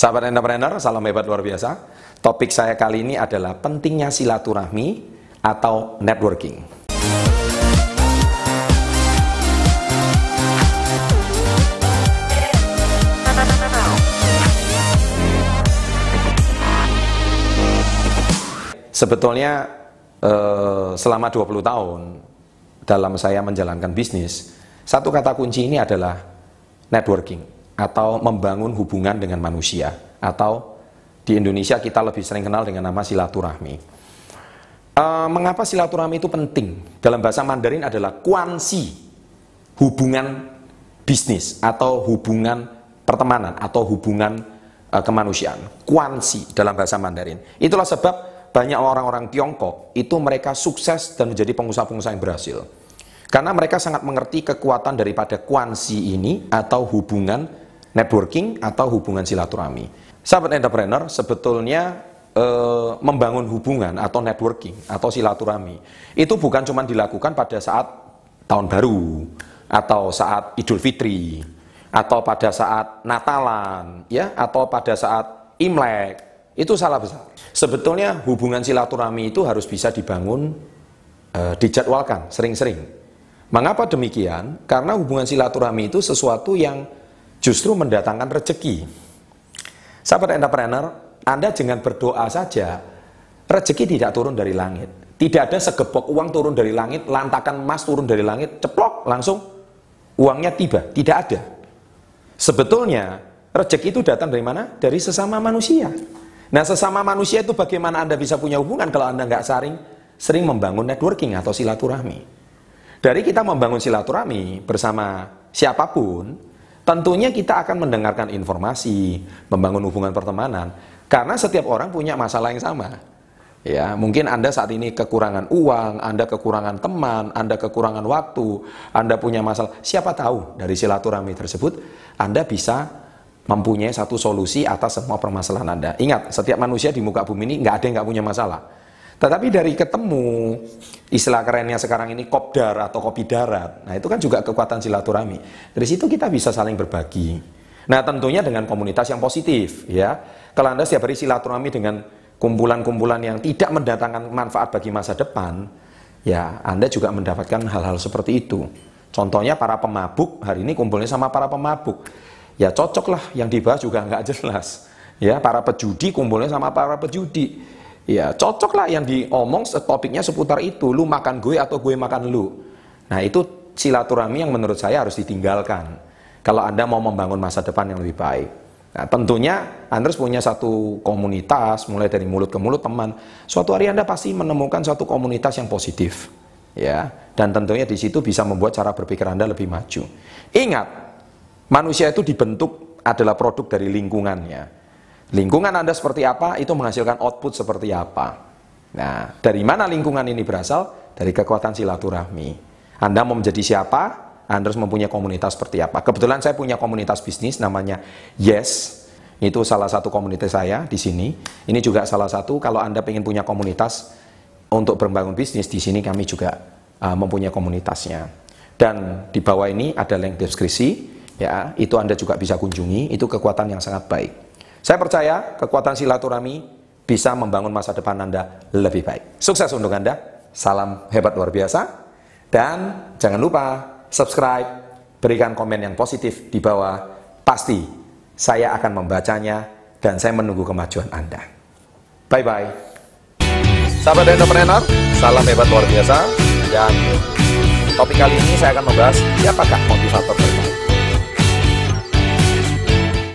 Sahabat entrepreneur, salam hebat luar biasa. Topik saya kali ini adalah pentingnya silaturahmi atau networking. Sebetulnya eh, selama 20 tahun dalam saya menjalankan bisnis, satu kata kunci ini adalah networking atau membangun hubungan dengan manusia atau di Indonesia kita lebih sering kenal dengan nama silaturahmi. Uh, mengapa silaturahmi itu penting? Dalam bahasa Mandarin adalah kuansi hubungan bisnis atau hubungan pertemanan atau hubungan uh, kemanusiaan. Kuansi dalam bahasa Mandarin. Itulah sebab banyak orang-orang Tiongkok itu mereka sukses dan menjadi pengusaha-pengusaha yang berhasil. Karena mereka sangat mengerti kekuatan daripada kuansi ini atau hubungan networking atau hubungan silaturahmi. Sahabat entrepreneur, sebetulnya e, membangun hubungan atau networking atau silaturahmi itu bukan cuma dilakukan pada saat tahun baru atau saat Idul Fitri atau pada saat Natalan ya atau pada saat Imlek itu salah besar. Sebetulnya hubungan silaturahmi itu harus bisa dibangun e, dijadwalkan sering-sering. Mengapa demikian? Karena hubungan silaturahmi itu sesuatu yang justru mendatangkan rezeki. Sahabat entrepreneur, Anda jangan berdoa saja, rezeki tidak turun dari langit. Tidak ada segepok uang turun dari langit, lantakan emas turun dari langit, ceplok, langsung uangnya tiba. Tidak ada. Sebetulnya, rezeki itu datang dari mana? Dari sesama manusia. Nah, sesama manusia itu bagaimana Anda bisa punya hubungan kalau Anda nggak sering, sering membangun networking atau silaturahmi. Dari kita membangun silaturahmi bersama siapa pun, Tentunya kita akan mendengarkan informasi, membangun hubungan pertemanan, karena setiap orang punya masalah yang sama. Ya, mungkin Anda saat ini kekurangan uang, Anda kekurangan teman, Anda kekurangan waktu, Anda punya masalah. Siapa tahu dari silaturahmi tersebut Anda bisa mempunyai satu solusi atas semua permasalahan Anda. Ingat, setiap manusia di muka bumi ini nggak ada yang nggak punya masalah. Tetapi dari ketemu, istilah kerennya sekarang ini kopdar atau kopi darat, nah itu kan juga kekuatan silaturahmi. Dari situ kita bisa saling berbagi. Nah tentunya dengan komunitas yang positif ya. Kalau Anda setiap hari silaturahmi dengan kumpulan-kumpulan yang tidak mendatangkan manfaat bagi masa depan, ya Anda juga mendapatkan hal-hal seperti itu. Contohnya para pemabuk, hari ini kumpulnya sama para pemabuk. Ya cocoklah yang dibahas juga nggak jelas. Ya, para pejudi kumpulnya sama para pejudi Ya cocok lah yang diomong topiknya seputar itu. Lu makan gue atau gue makan lu. Nah itu silaturahmi yang menurut saya harus ditinggalkan. Kalau Anda mau membangun masa depan yang lebih baik. Nah, tentunya Anda harus punya satu komunitas, mulai dari mulut ke mulut teman. Suatu hari Anda pasti menemukan suatu komunitas yang positif, ya. Dan tentunya di situ bisa membuat cara berpikir Anda lebih maju. Ingat, manusia itu dibentuk adalah produk dari lingkungannya. Lingkungan Anda seperti apa, itu menghasilkan output seperti apa. Nah, dari mana lingkungan ini berasal? Dari kekuatan silaturahmi. Anda mau menjadi siapa? Anda harus mempunyai komunitas seperti apa. Kebetulan saya punya komunitas bisnis namanya Yes. Itu salah satu komunitas saya di sini. Ini juga salah satu kalau Anda ingin punya komunitas untuk membangun bisnis di sini kami juga uh, mempunyai komunitasnya. Dan di bawah ini ada link deskripsi ya, itu Anda juga bisa kunjungi, itu kekuatan yang sangat baik. Saya percaya kekuatan silaturahmi bisa membangun masa depan Anda lebih baik. Sukses untuk Anda. Salam hebat luar biasa. Dan jangan lupa subscribe, berikan komen yang positif di bawah. Pasti saya akan membacanya dan saya menunggu kemajuan Anda. Bye-bye. Sahabat entrepreneur, salam hebat luar biasa. Dan topik kali ini saya akan membahas siapakah motivator terbaik.